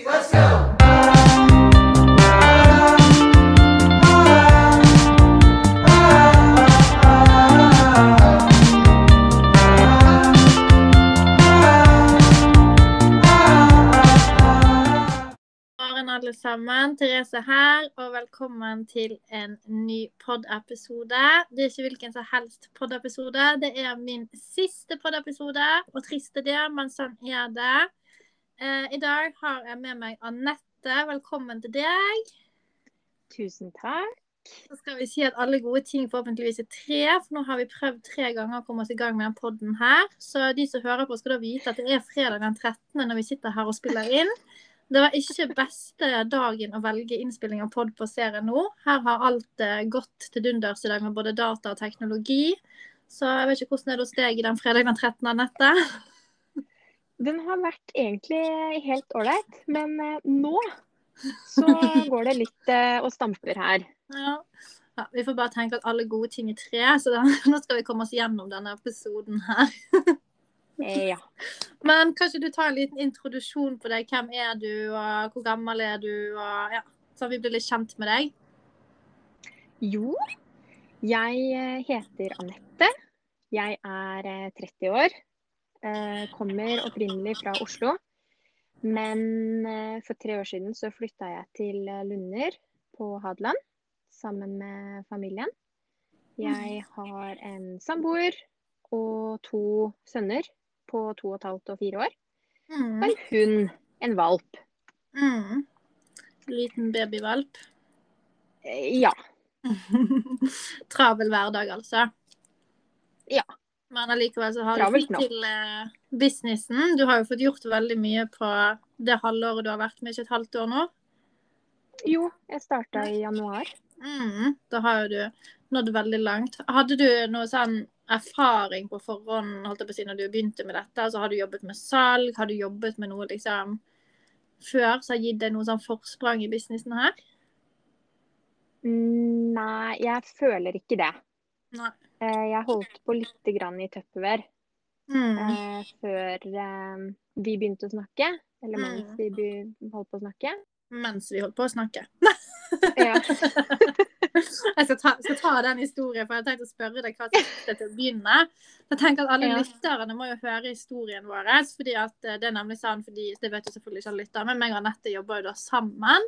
let's go. alle sammen. Therese her, og velkommen til en ny pod-episode. Det er ikke hvilken som helst pod-episode. Det er min siste pod-episode, og trist er det, men sånn er det. Eh, I dag har jeg med meg Anette. Velkommen til deg. Tusen takk. Så skal vi si at alle gode ting forhåpentligvis er tre, for nå har vi prøvd tre ganger å komme oss i gang med den podden her. Så de som hører på, skal da vite at det er fredag den 13. når vi sitter her og spiller inn. Det var ikke beste dagen å velge innspilling av pod på serien nå. Her har alt eh, gått til dunders i dag med både data og teknologi. Så jeg vet ikke hvordan det er hos deg den fredag den 13. Anette. Den har vært egentlig helt ålreit, men eh, nå så går det litt eh, og stamper her. Ja. Ja, vi får bare tenke at alle gode ting er tre, så da, nå skal vi komme oss gjennom denne episoden her. Eh, ja. Men kanskje du tar en liten introduksjon på deg. Hvem er du, og hvor gammel er du? Og, ja, så vi blir litt kjent med deg. Jo, jeg heter Anette. Jeg er eh, 30 år. Eh, kommer opprinnelig fra Oslo. Men eh, for tre år siden så flytta jeg til eh, Lunder på Hadeland sammen med familien. Jeg har en samboer og to sønner på to og et halvt og fire år. Og Mm. en hund, en valp. Mm. Liten babyvalp. Ja. Travel hverdag, altså. Ja. Men allikevel så har du fått til eh, businessen. Du har jo fått gjort veldig mye på det halvåret du har vært med, ikke et halvt år nå. Jo, jeg starta i januar. Mm. Da har jo du nådd veldig langt. Hadde du noe sånn erfaring på forhånd holdt jeg på å si, når du begynte med dette? Altså, har du jobbet med salg? Har du jobbet med noe liksom før som har gitt deg noe sånn forsprang i businessen her? Mm, Nei, jeg føler ikke det. Nei. Eh, Jeg holdt på litt grann i Tupperware Mm. eh, før eh, vi begynte å snakke. Eller mens Mm. vi holdt på å snakke. Mens vi holdt på å snakke. Ja. Jeg skal ta, skal ta den historien, for jeg har tenkt å spørre deg hva som fikk til å begynne. Jeg tenker at Alle Ja. lytterne må jo høre historien vår. fordi at Det er nemlig sånn, fordi det vet jo selvfølgelig ikke alle lyttere, men meg og Anette jobber jo da sammen.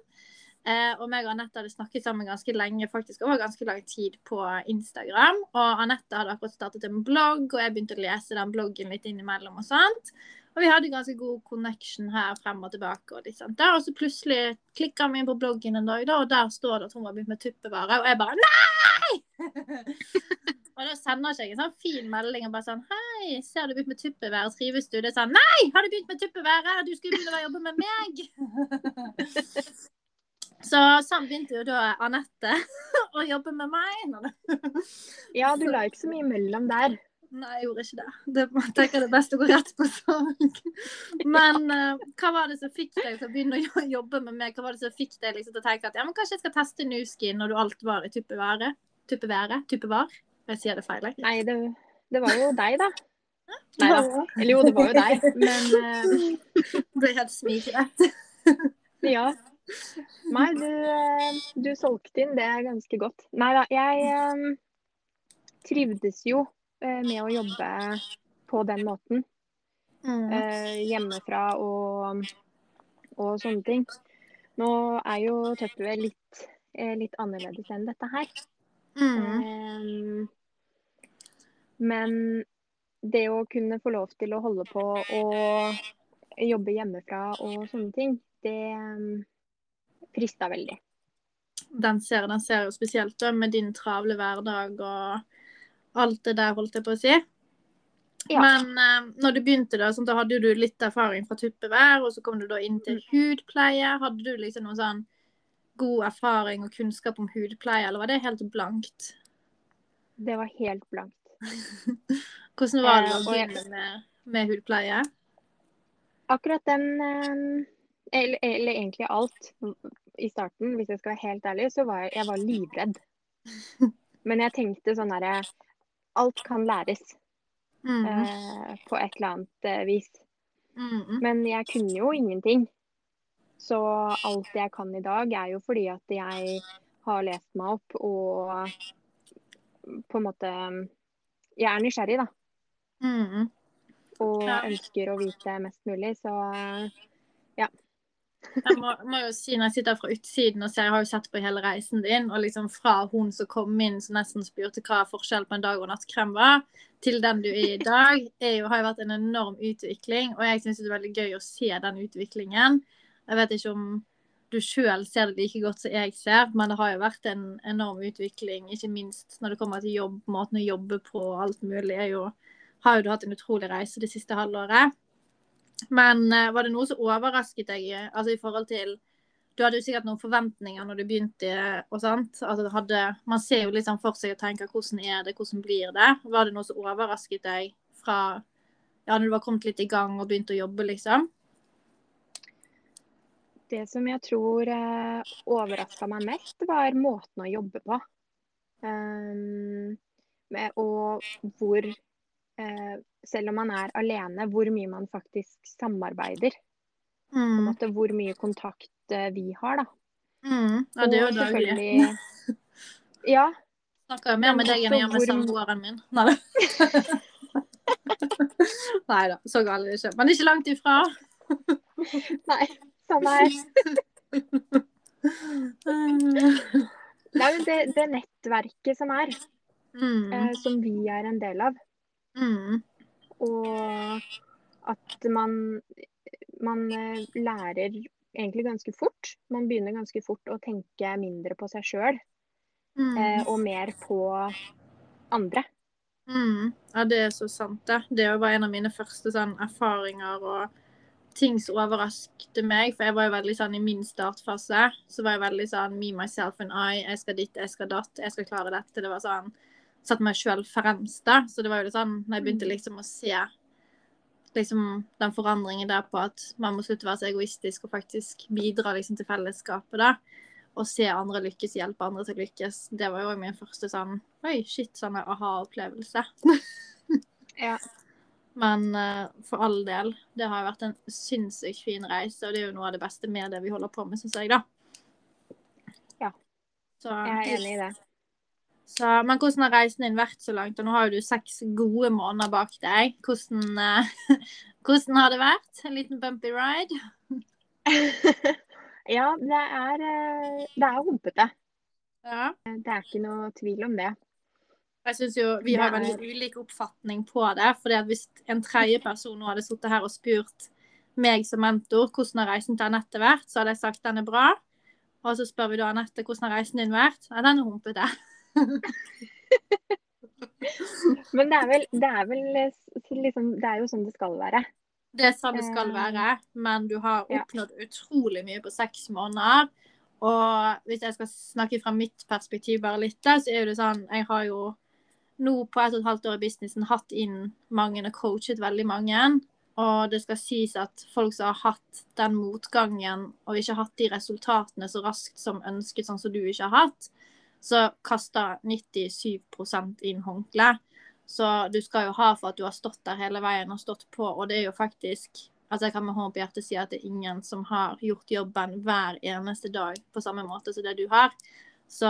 Eh, og meg og Anette hadde snakket sammen ganske lenge, faktisk over ganske lang tid på Instagram. Og Anette hadde akkurat startet en blogg, og jeg begynte å lese den bloggen litt innimellom. Og sånt. Og vi hadde ganske god connection her frem og tilbake. Og litt sånt der. Og så plutselig klikka vi inn på bloggen en dag, da, og der står det at hun var begynt med tuppevare. Og jeg bare nei! og da sender jeg en sånn fin melding og bare sånn Hei, ser du begynt med tuppevære, Trives du? Det er sånn Nei! Har du begynt med tuppevære? Du skulle begynne å jobbe med meg! Så sånn begynte jo da Anette å jobbe med meg. ja, du la ikke så mye mellom der. Nei, jeg gjorde ikke det. Det jeg tenker det er best å gå rett på sak. Men uh, hva var det som fikk deg til å begynne å jobbe med meg? Hva var det som fikk deg liksom, til å tenke at ja, men kanskje jeg skal teste Nuskin når du alt var i tuppeværet? Tuppeværet? Tuppevar? Jeg sier det feil. Nei, det, det var jo deg, da. Nei da. Eller jo, det var jo deg. Men uh... Ble helt smigrett. ja. Nei, du, eh, du solgte inn det ganske godt. Nei da, jeg eh, trivdes jo eh, med å jobbe på den måten. Mm. hjemmefra og, og sånne ting. Nå er jo Tupperware litt, litt annerledes enn dette her. Mm. Men det å kunne få lov til å holde på og jobbe hjemmefra og sånne ting, det frista veldig. Den ser, den ser jo spesielt med din travle hverdag og alt det der, holdt jeg på å si. Ja. Men eh, når du begynte, da, sånn, da hadde du litt erfaring fra tuppevær, og så kom du da inn til hudpleie. Hadde du liksom noen sånn god erfaring og kunnskap om hudpleie, eller var det helt blankt? Det var helt blankt. Hvordan var det Eh, å begynne med, med hudpleie? Akkurat den, um, eller, eller egentlig alt, i starten, hvis jeg skal være helt ærlig, så var jeg, jeg var livredd. Men jeg tenkte sånn herre Alt kan læres Mm. eh, på et eller annet eh, vis. Mm. Men jeg kunne jo ingenting. Så alt jeg kan i dag, er jo fordi at jeg har lest meg opp og på en måte Jeg er nysgjerrig, da. Mm. Og ønsker å vite mest mulig, så Jeg må, må jo si når jeg sitter fra utsiden og ser, jeg har jo sett på hele reisen din, og liksom fra hun som kom inn som nesten spurte hva forskjell på en dag og nattkrem var, til den du er i dag, er jo, har jo vært en enorm utvikling. Og jeg syns det er veldig gøy å se den utviklingen. Jeg vet ikke om du sjøl ser det like godt som jeg ser, men det har jo vært en enorm utvikling, ikke minst når det kommer til jobb, måten å jobbe på og alt mulig. Jo, har jo du hatt en utrolig reise det siste halvåret. Men eh, var det noe som overrasket deg eh, altså i forhold til Du hadde jo sikkert noen forventninger når du begynte og sant? Altså, hadde, man ser jo litt sånn for seg og tenker hvordan er det, hvordan blir det? Var det noe som overrasket deg fra ja, når du var kommet litt i gang og begynte å jobbe, liksom? det som jeg tror eh, overraska meg mest, var måten å jobbe på. Um, med, og hvor eh, Selv om man er alene, hvor mye man faktisk samarbeider. Mm. måte hvor mye kontakt eh, vi har, da. Mm. Ja, det er jo daglig. Ja, Snakker jo mer med deg enn jeg gjør med samboeren min. Nei da. Nei da, så galt er det ikke. Men ikke langt ifra. nei, samme her. Det er jo det, det nettverket som er, Mm. eh, som vi er en del av. Mm. Og at man, man eh, lærer egentlig ganske fort. Man begynner ganske fort å tenke mindre på seg sjøl Mm. eh, og mer på andre. Mm. Ja, det er så sant, det. Det var en av mine første sånn, erfaringer og ting som overrasket meg. For jeg var jo veldig sånn i min startfase, så var jeg veldig sånn me, myself and I. Jeg skal dit, jeg skal datt, jeg skal klare dette. Det var sånn Satt meg sjøl fremst, da. Så det var jo litt sånn når jeg begynte liksom å se liksom den forandringen der på at man må slutte å være så egoistisk og faktisk bidra liksom til fellesskapet, da. Og se andre lykkes, hjelpe andre til å lykkes. Det var jo min første sånn Oi, shit, sånn aha-opplevelse. Ja. Men uh, for all del, det har vært en sinnssykt fin reise, og det er jo noe av det beste med det vi holder på med, syns jeg, da. Ja. Så, Jeg er enig i det. Så, men hvordan har reisen din vært så langt? Og nå har jo du seks gode måneder bak deg. Hvordan, uh, hvordan har det vært? En liten bumpy ride? ja, det er, eh, det er humpete. Ja. Det er ikke noe tvil om det. Jeg synes jo Vi har Det er- veldig ulik oppfatning på det. fordi at Hvis en tredje person nå hadde sittet her og spurt meg som mentor hvordan har reisen til Anette vært, så hadde jeg sagt den er bra. Og så spør vi da Anette hvordan har reisen din vært. Ja, den er humpete. Men det er vel, det er vel eh, liksom, det er jo sånn det skal være. Det er sånn det skal Eh, være, men du har ja. utrolig mye på seks måneder. Og hvis jeg skal snakke fra mitt perspektiv bare litt, så er det sånn Jeg har jo nå på ett og et halvt år i businessen hatt inn mange og coachet veldig mange. Og det skal sies at folk som har hatt den motgangen og ikke hatt de resultatene så raskt som ønsket, sånn som du ikke har hatt, så kasta 97% inn håndkle. Så du skal jo ha for at du har stått der hele veien og stått på, og det er jo faktisk Altså Jeg kan med hånden på hjertet si at det er ingen som har gjort jobben hver eneste dag på samme måte som det du har. Så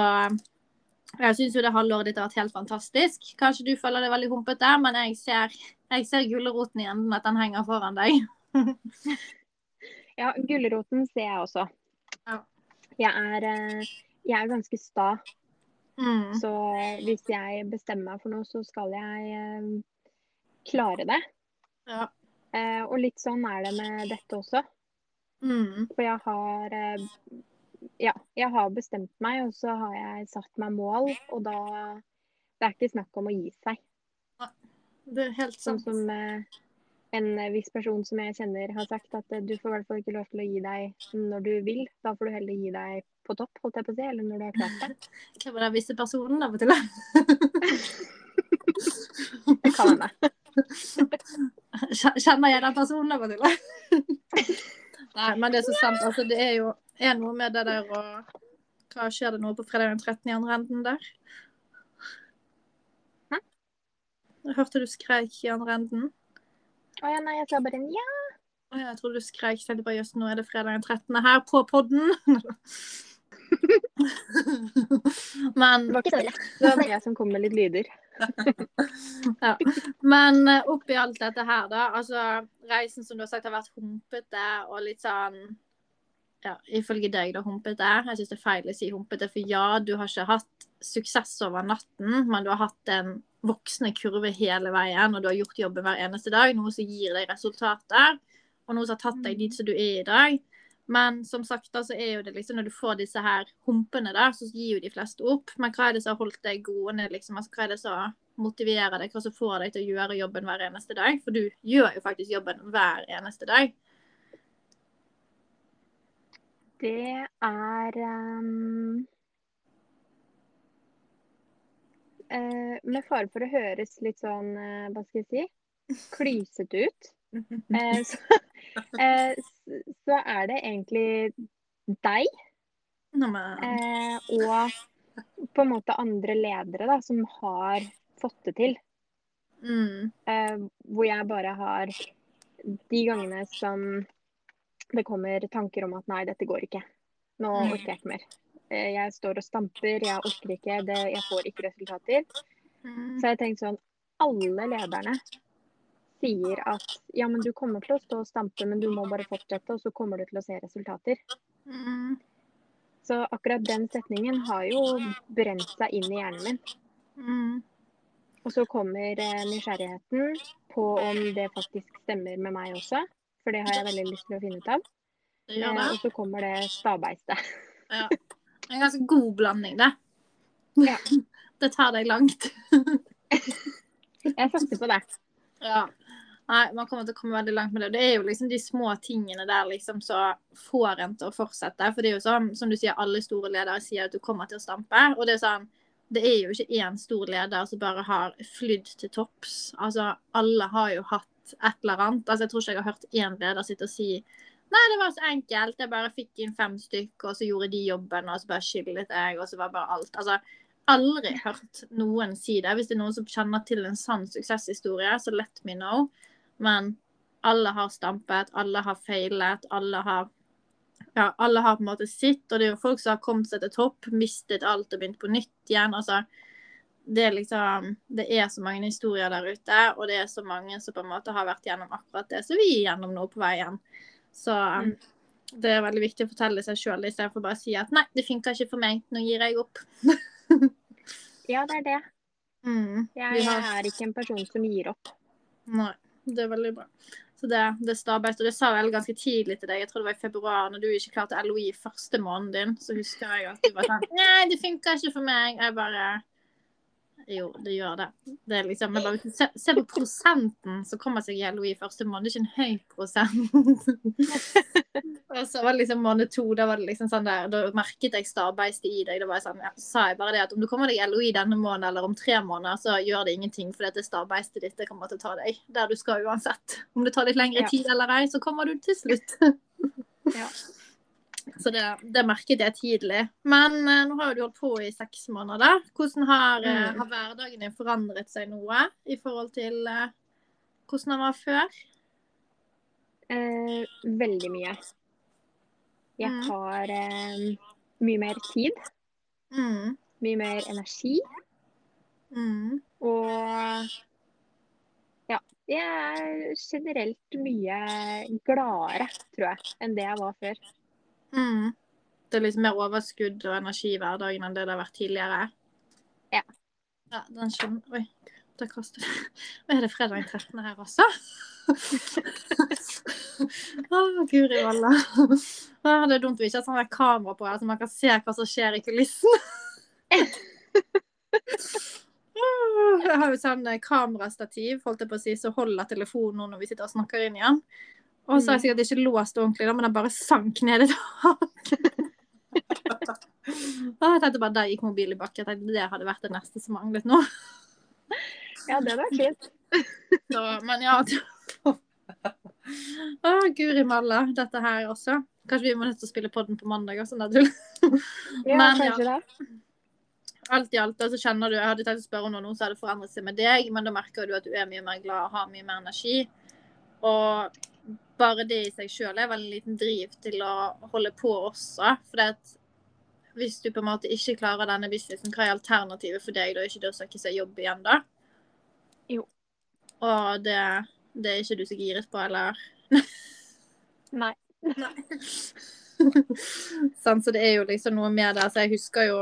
jeg syns jo det halvåret ditt har vært helt fantastisk. Kanskje du føler det veldig humpete, men jeg ser, jeg ser gulroten i enden, at den henger foran deg. Ja, gulroten ser jeg også. Ja. Jeg er, eh, jeg er ganske sta, Mm. så eh, hvis jeg bestemmer meg for noe, så skal jeg eh, klare det. Ja. Eh, og litt sånn er det med dette også. Mm. For jeg har eh, Ja, jeg har bestemt meg, og så har jeg satt meg mål, og da Det er ikke snakk om å gi seg. Det er helt Sånn som eh, en viss person som jeg kjenner har sagt, at eh, du får i hvert fall ikke lov til å gi deg når du vil. Da får du heller gi deg på topp, holdt jeg på å si, eller når du har klart det. Var det visse personen av og til? Det kan hende. Kjenner jeg den personen av og til? Nei, men det er så sant. Altså, det er jo er noe med det der og Hva skjer det nå på fredag den 13. i andre enden der? Hæ? Jeg hørte du skreik i andre enden. Å ja, nei, jeg sa bare nja. Å, Jeg trodde du skreik. Tenkte bare jøss, nå er det fredag den 13. her på podden. Men Det var ikke så lett. Det var jeg som kom med litt lyder. Ja. Men eh, oppi alt dette her, da. Altså, reisen som du har sagt har vært humpete og litt sånn ja, Ifølge deg, da, humpete. Jeg syns det er feil å si humpete, for ja, du har ikke hatt suksess over natten, men du har hatt en voksende kurve hele veien, og du har gjort jobben hver eneste dag, noe som gir deg resultater, og noe som har tatt deg dit som du er i dag. Men som sagt, da, så er jo det liksom når du får disse her humpene, da, så gir jo de fleste opp. Men hva er det som har holdt deg gående, liksom? Altså, hva er det som motiverer deg, hva som får deg til å gjøre jobben hver eneste dag? For du gjør jo faktisk jobben hver eneste dag. Det er um, eh, Med fare for å høres litt sånn, eh, hva skal jeg si, klysete ut, eh, så, så er det egentlig deg eh, og på en måte andre ledere da, som har fått det til. mm, Eh, hvor jeg bare har De gangene som det kommer tanker om at nei, dette går ikke. Nå Mm. orker jeg ikke mer. Eh, jeg står og stamper, jeg orker ikke, det, jeg får ikke resultater. mm, Så jeg tenkte sånn Alle lederne sier at ja, men du kommer til å stå og stampe, men du må bare fortsette, og så kommer du til å se resultater. mm, Så akkurat den setningen har jo brent seg inn i hjernen min. mm, Og så kommer eh, nysgjerrigheten på om det faktisk stemmer med meg også. For det har jeg veldig lyst til å finne ut av. Ja, Eh, og så kommer det stabeistet. Ja. En ganske god blanding, det. Ja. Det tar deg langt. Jeg satser på det. Ja. Nei, man kommer til å komme veldig langt med det. Det er jo liksom de små tingene der liksom så får en til å fortsette. For det er jo sånn, som du sier, alle store ledere sier at du kommer til å stampe. Og det er sånn, det er jo ikke én stor leder som bare har flydd til topps. Altså, alle har jo hatt et eller annet. Altså, jeg tror ikke jeg har hørt én leder sitte og si Nei, det var så enkelt. Jeg bare fikk inn fem stykker, og så gjorde de jobben, og så bare skyldet jeg, og så var bare alt. Altså, aldri hørt noen si det. Hvis det er noen som kjenner til en sann suksesshistorie, så let me know. Men alle har stampet, alle har feilet, alle har ja, alle har på en måte sitt, og det er jo folk som har kommet seg til topp, mistet alt og begynt på nytt igjen. altså det er liksom Det er så mange historier der ute, og det er så mange som på en måte har vært gjennom akkurat det som vi er gjennom nå på veien. Så mm. det er veldig viktig å fortelle seg sjøl istedenfor bare å si at nei, det funka ikke for meg, nå gir jeg opp. Ja, det er det. Mm, Jeg, jeg er ikke en person som gir opp. Nei, det er veldig bra. Så det, det stabeist. Og det sa jeg ganske tidlig til deg, jeg tror det var i februar, når du ikke klarte LOI første måneden din, så husker jeg at du var sånn Nei, det funka ikke for meg. Jeg bare Jo, det gjør det. Det liksom, bare, se, se på prosenten som kommer seg i LOI første måned. Det er ikke en høy prosent. og så var det liksom måned to, da var det liksom sånn der, da merket jeg stabeistet i deg. Da var jeg sånn, ja, så sa jeg bare det at om du kommer deg i LOI denne måneden eller om tre måneder, så gjør det ingenting, for dette stabeistet ditt det kommer til å ta deg der du skal uansett. Om det tar litt lengre tid eller ei, så kommer du til slutt. Ja. Så det, det merket jeg tidlig. Men eh, nå har du holdt på i seks måneder. Hvordan har, eh, Mm. har hverdagen din forandret seg noe i forhold til eh, hvordan den var før? Eh, veldig mye. Jeg Mm. har eh, mye mer tid, Mm. mye mer energi. Mm. Og ja, jeg er generelt mye gladere, tror jeg, enn det jeg var før. Mm. Det er liksom mer overskudd og energi i hverdagen enn det det har vært tidligere? Ja. Ja, den skjønner Oi, det koster Nå Er det fredag 13. her også? Å, guri valla. Å, Det er dumt vi ikke har sånn kamera på her, så man kan se hva som skjer i kulissen. Åh, Jeg har jo sånn eh, kamerastativ holdt jeg på å si, så holder telefonen nå når vi sitter og snakker inn igjen. Og så har jeg sikkert ikke låst ordentlig, da, men den bare sank ned i taket. Jeg tenkte bare der gikk mobilen i bakken. Jeg tenkte det hadde vært det neste som manglet nå. Ja, det hadde vært fint. Så, men ja Å, guri malla. Dette her også. Kanskje vi må nødt til å spille podden på mandag også, sånn tull. Ja, Men ja. kanskje det. Alt i alt altså så kjenner du Jeg hadde tenkt å spørre om noe som hadde forandret seg med deg, men da merker du at du er mye mer glad og har mye mer energi. Og bare det i seg sjøl er vel en liten driv til å holde på også. For det at hvis du på en måte ikke klarer denne businessen, hva er alternativet for deg? Da ikke det å søke seg jobb igjen, da? Jo. Og det, det er ikke du så giret på, eller? Nei. sånn, så det er jo liksom noe med det. Så jeg husker jo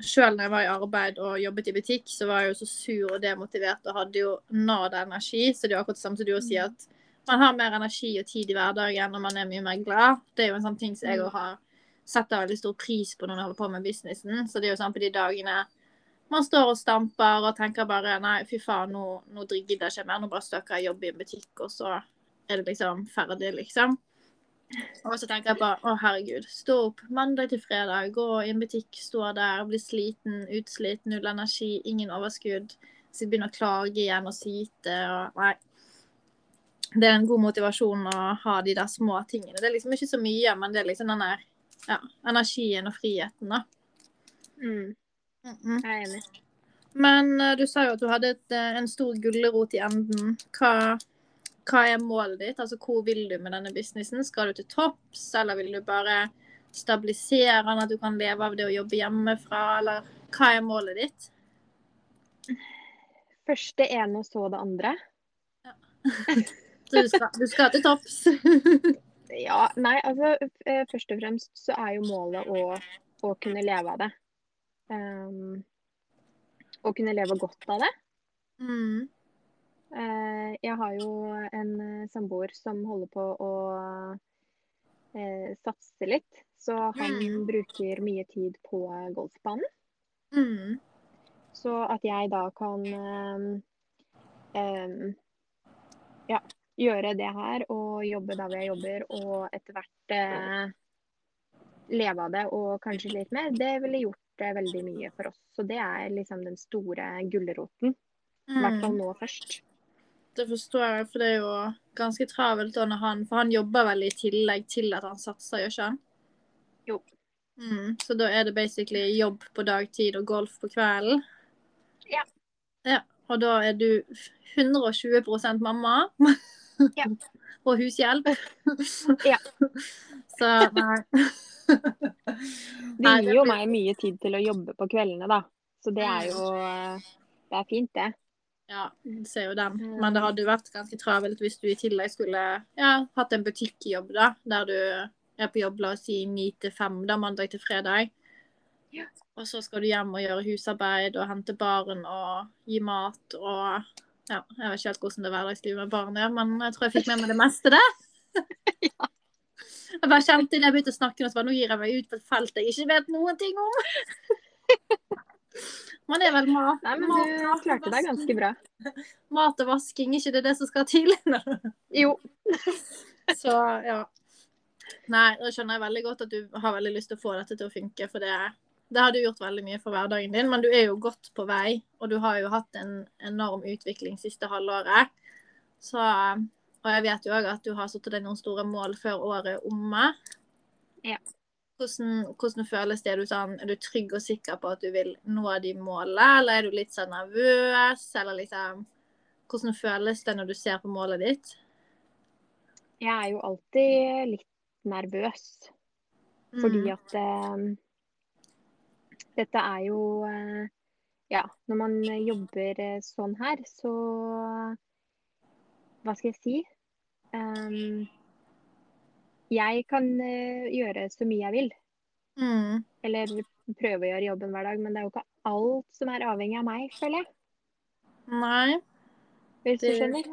sjøl når jeg var i arbeid og jobbet i butikk, så var jeg jo så sur og demotivert og hadde jo nada energi. Så det er akkurat det samme som du sier, at man har mer energi og tid i hverdagen og man er mye mer glad. Det er jo en sånn ting som jeg Mm. har setter veldig stor pris på når man holder på med businessen. Så det er jo sånn på de dagene man står og stamper og tenker bare nei, fy faen, nå, nå gidder jeg ikke mer. Nå bare søker jeg jobb i en butikk, og så er det liksom ferdig, liksom. Og så tenker jeg bare å herregud, stå opp mandag til fredag, gå i en butikk, stå der, bli sliten, utslitt, null energi, ingen overskudd. Så jeg begynner å klage igjen og syte og Nei. Det er en god motivasjon å ha de der små tingene. Det er liksom ikke så mye, men det er liksom den der ja, energien og friheten, da. Mm, Mhm. jeg er enig. Men eh, du sa jo at du hadde et, eh, en stor gulrot i enden. Hva, hva er målet ditt? Altså, hvor vil du med denne businessen? Skal du til topps, eller vil du bare stabilisere den, at du kan leve av det å jobbe hjemmefra, eller hva er målet ditt? Først det ene og så det andre. Så du skal, du skal til topps. Ja, nei, altså eh, først og fremst så er jo målet å, å kunne leve av det. Um, å kunne leve godt av det. mm. Uh, jeg har jo en eh, samboer som holder på å uh, satse litt. Så han Mm. bruker mye tid på golfbanen. Mm. Så at jeg da kan ja, gjøre det her og jobbe der hvor jeg jobber, og etter hvert eh, leve av det og kanskje litt mer, det ville gjort eh, veldig mye for oss. Så det er liksom den store gulroten. I hvert fall Mm. nå først. Det forstår jeg, for det er jo ganske travelt da når han For han jobber vel i tillegg til at han satser, gjør ikke han? Jo. Mm, så da er det basically jobb på dagtid og golf på kvelden? Ja. Ja, Og da er du 120% mamma? Ja. og hushjelp? Ja. Så nei. Det gir jo meg mye tid til å jobbe på kveldene, da. Så det er jo eh, Det er fint, det. Ja, ser jo den. Mm. Men det hadde jo vært ganske travelt hvis du i tillegg skulle ja, hatt en butikkjobb, da. Der du er på jobb, la oss si ni til fem, da, mandag til fredag. Og så skal du hjem og gjøre husarbeid og hente barn og gi mat og ja, Jeg vet ikke helt hvordan det er hverdagslivet med barn er, men jeg tror jeg fikk med meg det meste der. Jeg bare kjente inn, jeg begynte å snakke, og så bare, nå gir jeg meg ut på et felt jeg ikke vet noen ting om. Det er vel mat. Nei, men mat, du klarte deg ganske bra. Mat og vasking, ikke det er det som skal til? Jo. Så ja. Nei, da skjønner jeg veldig godt at du har veldig lyst til å få dette til å funke, for det, det har du gjort veldig mye for hverdagen din, men du er jo godt på vei, og du har jo hatt en enorm utvikling siste halvåret. Så, og jeg vet jo òg at du har satt deg noen store mål før året er omme. Ja. Hvordan, hvordan føles det? Er du, sånn, er du trygg og sikker på at du vil nå de målene, eller er du litt sånn nervøs, eller liksom Hvordan føles det når du ser på målet ditt? Jeg er jo alltid litt nervøs. Fordi Mm. at eh, dette er jo eh, Ja, når man jobber eh, sånn her, så Hva skal jeg si? Um, jeg kan gjøre så mye jeg vil. Mm. Eller prøve å gjøre jobben hver dag, men det er jo ikke alt som er avhengig av meg, føler jeg. Nei, Hvis du skjønner?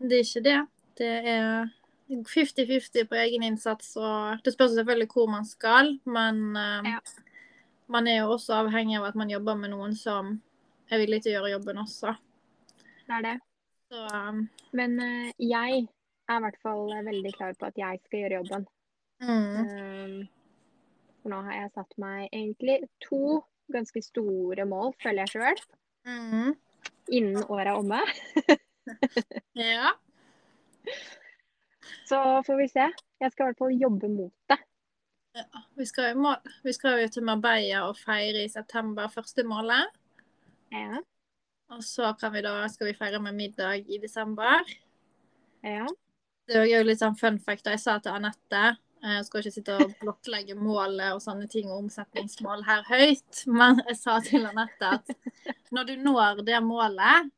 det er ikke det. Det er 50-50 på egen innsats, og det spørs selvfølgelig hvor man skal, men Ja. Man er jo også avhengig av at man jobber med noen som er villig til å gjøre jobben også. Det er det. Så um, Men uh, jeg er i hvert fall veldig klar på at jeg skal gjøre jobben. mm, Um, For nå har jeg satt meg egentlig to ganske store mål, føler jeg sjøl, mm, innen året er omme. Ja. Så får vi se. Jeg skal i hvert fall jobbe mot det. Vi skal, jo må- vi skal jo til Marbella og feire i september, første målet. Ja. Og så kan vi da, skal vi feire med middag i desember. ja. Det er jo litt sånn fun fact. da Jeg sa til Anette eh, Jeg skal ikke sitte og blottlegge målet og sånne ting og omsetningsmål her høyt, men jeg sa til Anette at når du når det målet,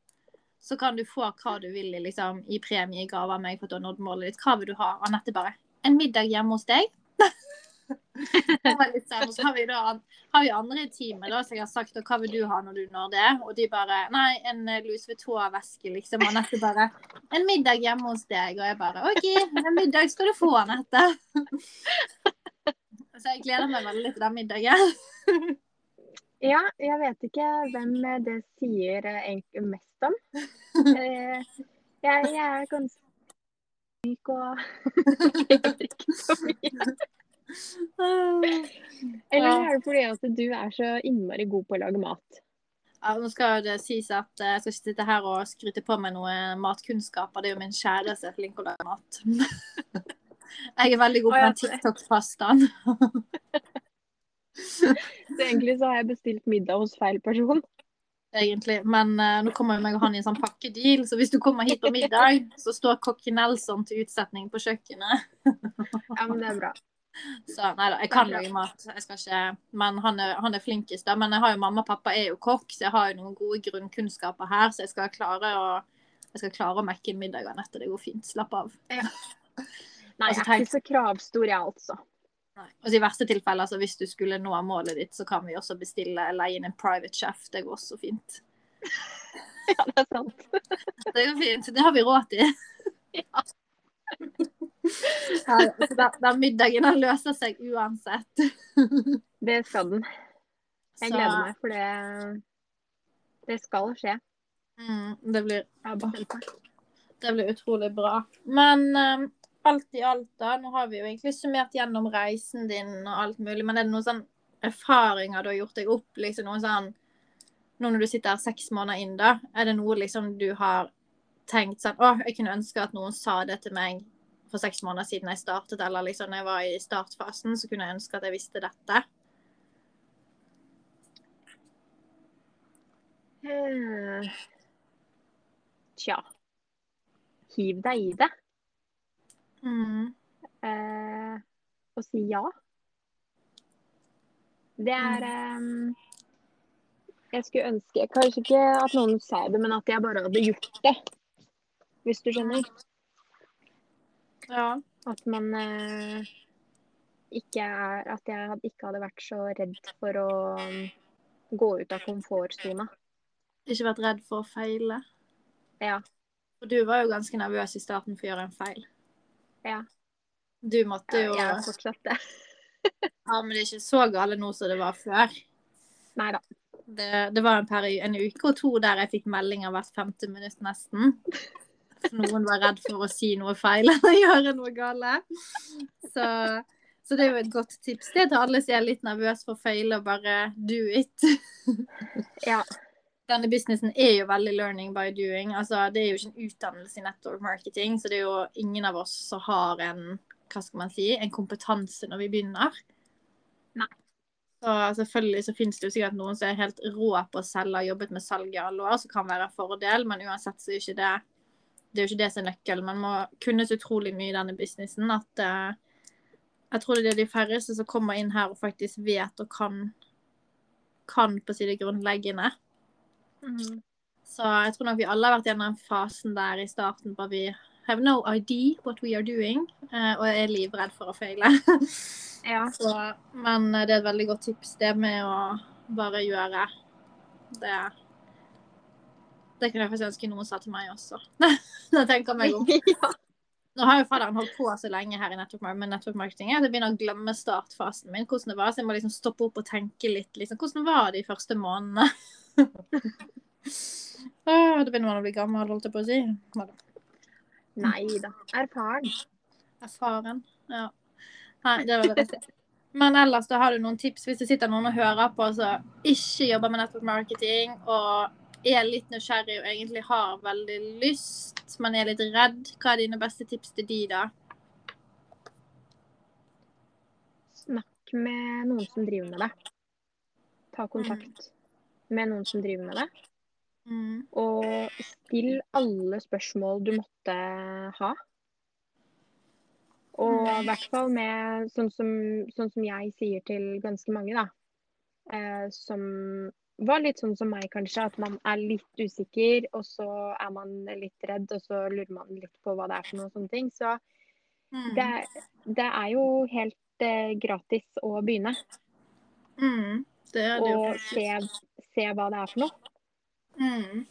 så kan du få hva du vil liksom, i premie i gave av meg for at du har nådd målet ditt. Hva vil du ha? Anette bare En middag hjemme hos deg? Og så har vi, da, har vi andre i teamet da, som jeg har sagt og hva vil du ha når du når det? Og de bare Nei, en eh, Louis Vuitton-veske, liksom. Og Anette bare En middag hjemme hos deg. Og jeg bare OK, en middag skal du få, Anette. Så jeg gleder meg veldig til den middagen. Ja, jeg vet ikke hvem det sier eh, egentlig mest om. Eh, Jeg, jeg er ganske myk og ikke så mye. Eller er det fordi at du er så innmari god på å lage mat? Ja, nå skal det sies at eh, jeg skal ikke sitte her og skryte på meg noe matkunnskaper. Det er jo min kjæreste flink å lage mat. Jeg er veldig god på den TikTok-pastaen. Så egentlig så har jeg bestilt middag hos feil person. egentlig. Men uh, nå kommer jo meg og han i en sånn pakkedeal, så hvis du kommer hit på middag, så står kokken Nelson til utsetning på kjøkkenet. Ja, men det er bra. Så nei da, jeg kan lage mat. Jeg skal ikke Men han er, han er flinkest, da. Men jeg har jo mamma og pappa er jo kokk, så jeg har jo noen gode grunnkunnskaper her, så jeg skal klare å jeg skal klare å mekke middagen etter. Det går fint. Slapp av. Nei, Altså, jeg er ikke så kravstor, jeg, altså. Nei. Og I verste tilfelle, altså, hvis du skulle nå målet ditt, så kan vi også bestille leie inn en private chef. Det går også fint. Ja, det er sant. Det går fint. Det har vi råd til. Ja. Ja, så den, den middagen den løser seg uansett. Det skal den. Jeg Så, gleder meg, for det, det skal skje. Mm, det, blir, har det blir utrolig bra. Men um, alt i alt, da. Nå har vi jo egentlig summert gjennom reisen din og alt mulig, men er det noen sånn erfaringer du har gjort deg opp? liksom noen sånn Nå når du sitter her seks måneder inn, da, er det noe liksom du har tenkt sånn Å, jeg kunne ønske at noen sa det til meg for seks måneder siden jeg startet, eller liksom jeg var i startfasen, så kunne jeg ønske at jeg visste dette. Eh, Tja. Hiv deg i det. Mm. Eh, og si ja. Det er eh, Jeg skulle ønske Kanskje ikke at noen sa det, men at jeg bare hadde gjort det. Hvis du skjønner. Ja. At man eh, ikke er At jeg ikke hadde vært så redd for å um, gå ut av komfortsona. Ikke vært redd for å feile. Ja. For du var jo ganske nervøs i starten for å gjøre en feil. Ja. Du måtte jo Jeg er fortsatt det. Ja, men det er ikke så gale nå som det var før. Nei da. Det, det var en, peri- en uke og to der jeg fikk meldinger hvert femte minutt nesten. For noen var redd for å si noe feil eller gjøre noe galt. Så, så det er jo et godt tips det til alle som er litt nervøse for å feile, og bare do it. Ja. Denne businessen er jo veldig learning by doing. Altså, det er jo ikke en utdannelse i network marketing, så det er jo ingen av oss som har en hva skal man si, en kompetanse når vi begynner. Nei. Så selvfølgelig så finnes det jo sikkert noen som er helt rå på å selge og har jobbet med salg i alle år, som kan være en fordel, men uansett så er ikke det det er jo ikke det som er nøkkelen. Man må kunne så utrolig mye i denne businessen at uh, jeg tror det er de færreste som kommer inn her og faktisk vet og kan, kan på å si det grunnleggende. Mm. Så jeg tror nok vi alle har vært gjennom den fasen der i starten hvor vi have no idea what we are doing, uh, og er livredd for å feile. Ja. Så, men eh, det er et veldig godt tips, det med å bare gjøre det. Det kunne jeg faktisk ønske noen sa til meg også. Nå tenker jeg meg om. Nå har jo fadderen holdt på så lenge her i network, med network marketing at jeg begynner å glemme startfasen min. hvordan det var, Så jeg må liksom stoppe opp og tenke litt. Liksom, hvordan var det de første månedene? oh, da begynner man å bli gammel, holdt jeg på å si. Nei da. Erfaren. Erfaren. Ja. Nei, det var det rette. Men ellers da har du noen tips hvis det sitter noen og hører på som ikke jobber med network marketing og er litt nysgjerrig og egentlig har veldig lyst, men er litt redd. Hva er dine beste tips til de da? Snakk med noen som driver med det. Ta kontakt med noen som driver med det. Mm. Og still alle spørsmål du måtte ha. Og Mm. i hvert fall med sånn som, sånn som jeg sier til ganske mange, da. Eh, som var litt sånn som meg, kanskje. At man er litt usikker, og så er man litt redd, og så lurer man litt på hva det er for noe og sånne ting. Så Mm. det, det er jo helt eh, gratis å begynne. Mm. Det er det Og se, se hva det er for noe. Mm.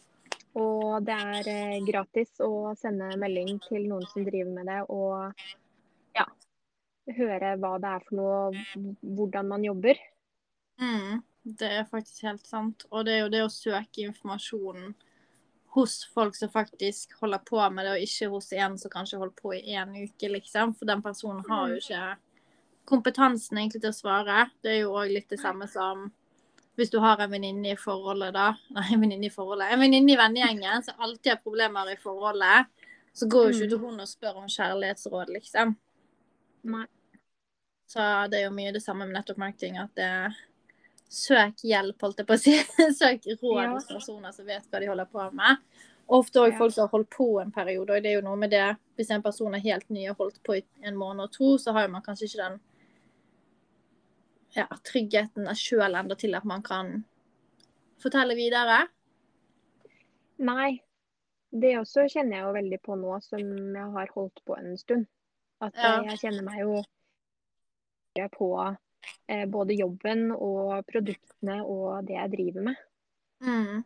Og det er eh, gratis å sende melding til noen som driver med det, og ja, høre hva det er for noe, hvordan man jobber. Mm. Det er faktisk helt sant. Og det er jo det å søke informasjonen hos folk som faktisk holder på med det, og ikke hos en som kanskje holder på i én uke, liksom. For den personen har jo ikke kompetansen egentlig til å svare. Det er jo òg litt det samme som hvis du har en venninne i forholdet, da. Nei, en venninne i forholdet. En venninne i vennegjengen som alltid har problemer i forholdet. Så går jo ikke Mm. til hun og spør om kjærlighetsråd, liksom. Nei. Så det er jo mye det samme med nettopp marketing, at det Søk hjelp, holdt jeg på å si. Søk råd Ja. hos personer som vet hva de holder på med. Ofte òg Ja. folk som har holdt på en periode, og det er jo noe med det Hvis en person er helt ny og har holdt på i en måned og to, så har man kanskje ikke den ja, tryggheten sjøl enda til at man kan fortelle videre. Nei. Det også kjenner jeg jo veldig på nå som jeg har holdt på en stund. At Ja. jeg kjenner meg jo på både jobben og produktene og det jeg driver med. Mm.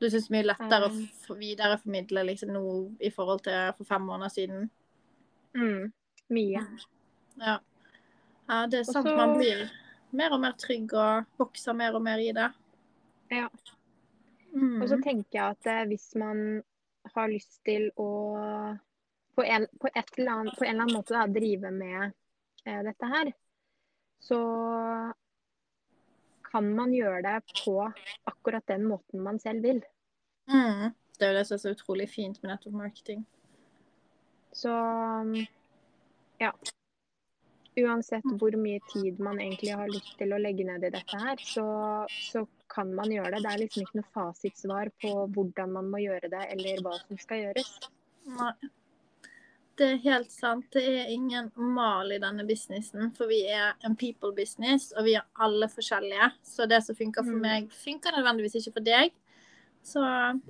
Du syns det er mye lettere Um. å videreformidle liksom nå i forhold til for fem måneder siden? Mm. Mye. Ja. ja det er sant. Også, Man blir mer og mer trygg og vokser mer og mer i det. Ja. Mm. Og så tenker jeg at eh, hvis man har lyst til å på en, på et eller annet, på en eller annen måte da, drive med eh, dette her, så kan man gjøre det på akkurat den måten man selv vil. mm. Det er jo det som er så utrolig fint med nettopp marketing. Så ja. Uansett hvor mye tid man egentlig har lyst til å legge ned i dette her, så, så kan man gjøre det. Det er liksom ikke noe fasitsvar på hvordan man må gjøre det, eller hva som skal gjøres. Nei. Det er helt sant. Det er ingen mal i denne businessen, for vi er en people business, og vi er alle forskjellige. Så det som funker for Mm. meg, funker nødvendigvis ikke for deg. Så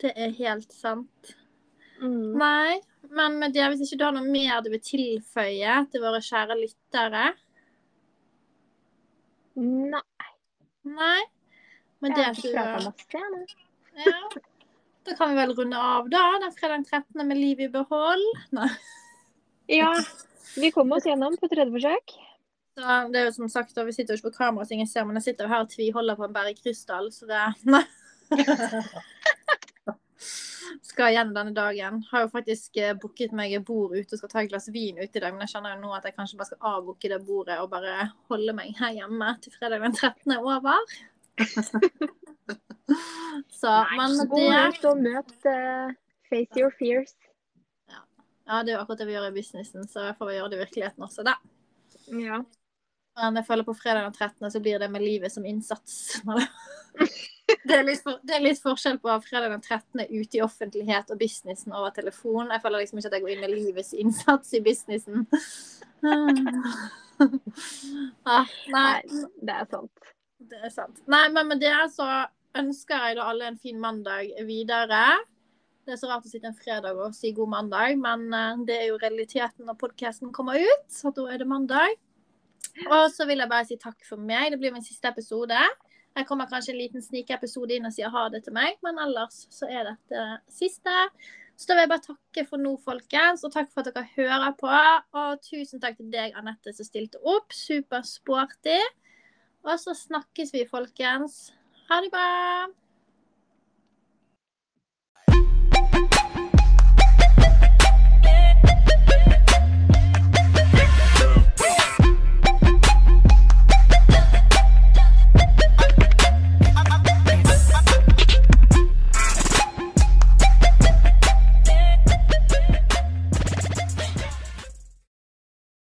Det er helt sant. Mm. Nei, men med det, hvis ikke du har noe mer du vil tilføye til våre kjære lyttere Nei, Nei? Men jeg har ikke så- prata masse, jeg. Ja. Da kan vi vel runde av, da. Den fredag 13. med liv i behold. Nei. Ja, vi kom oss gjennom på tredje forsøk. Så det er jo som sagt, Vi sitter jo ikke på kamera, så ingen ser, men jeg sitter jo her og tviholder på en bergkrystall, så det Nei. Skal igjen denne dagen. Har jo faktisk eh, booket meg et bord ute og skal ta et glass vin ute i dag, men jeg kjenner jo nå at jeg kanskje bare skal avbooke det bordet og bare holde meg her hjemme til fredag den 13. er over. så, men med Gå ut og møt uh, Face your fears. Ja, det er jo akkurat det vi gjør i businessen, så jeg får vi gjøre det i virkeligheten også, da. Ja. Men jeg føler på fredag den 13. så blir det med livet som innsats. Det er, for, det er litt forskjell på fredag den 13. ute i offentlighet og businessen over telefon. Jeg føler liksom ikke at jeg går inn med livets innsats i businessen. Ah, nei, Nei, det er sant. det er sant. Nei, men med det så ønsker jeg da alle en fin mandag videre. Det er så rart å sitte en fredag og si god mandag, men eh, det er jo realiteten når podkasten kommer ut. Så da er det mandag. Og så vil jeg bare si takk for meg. Det blir min siste episode. Jeg kommer kanskje en liten snikepisode inn og sier ha det til meg, men ellers så er dette siste. Så da vil jeg bare takke for nå, folkens, og takk for at dere hører på. Og tusen takk til deg, Anette, som stilte opp. Supersporty. Og så snakkes vi, folkens. Ha det bra.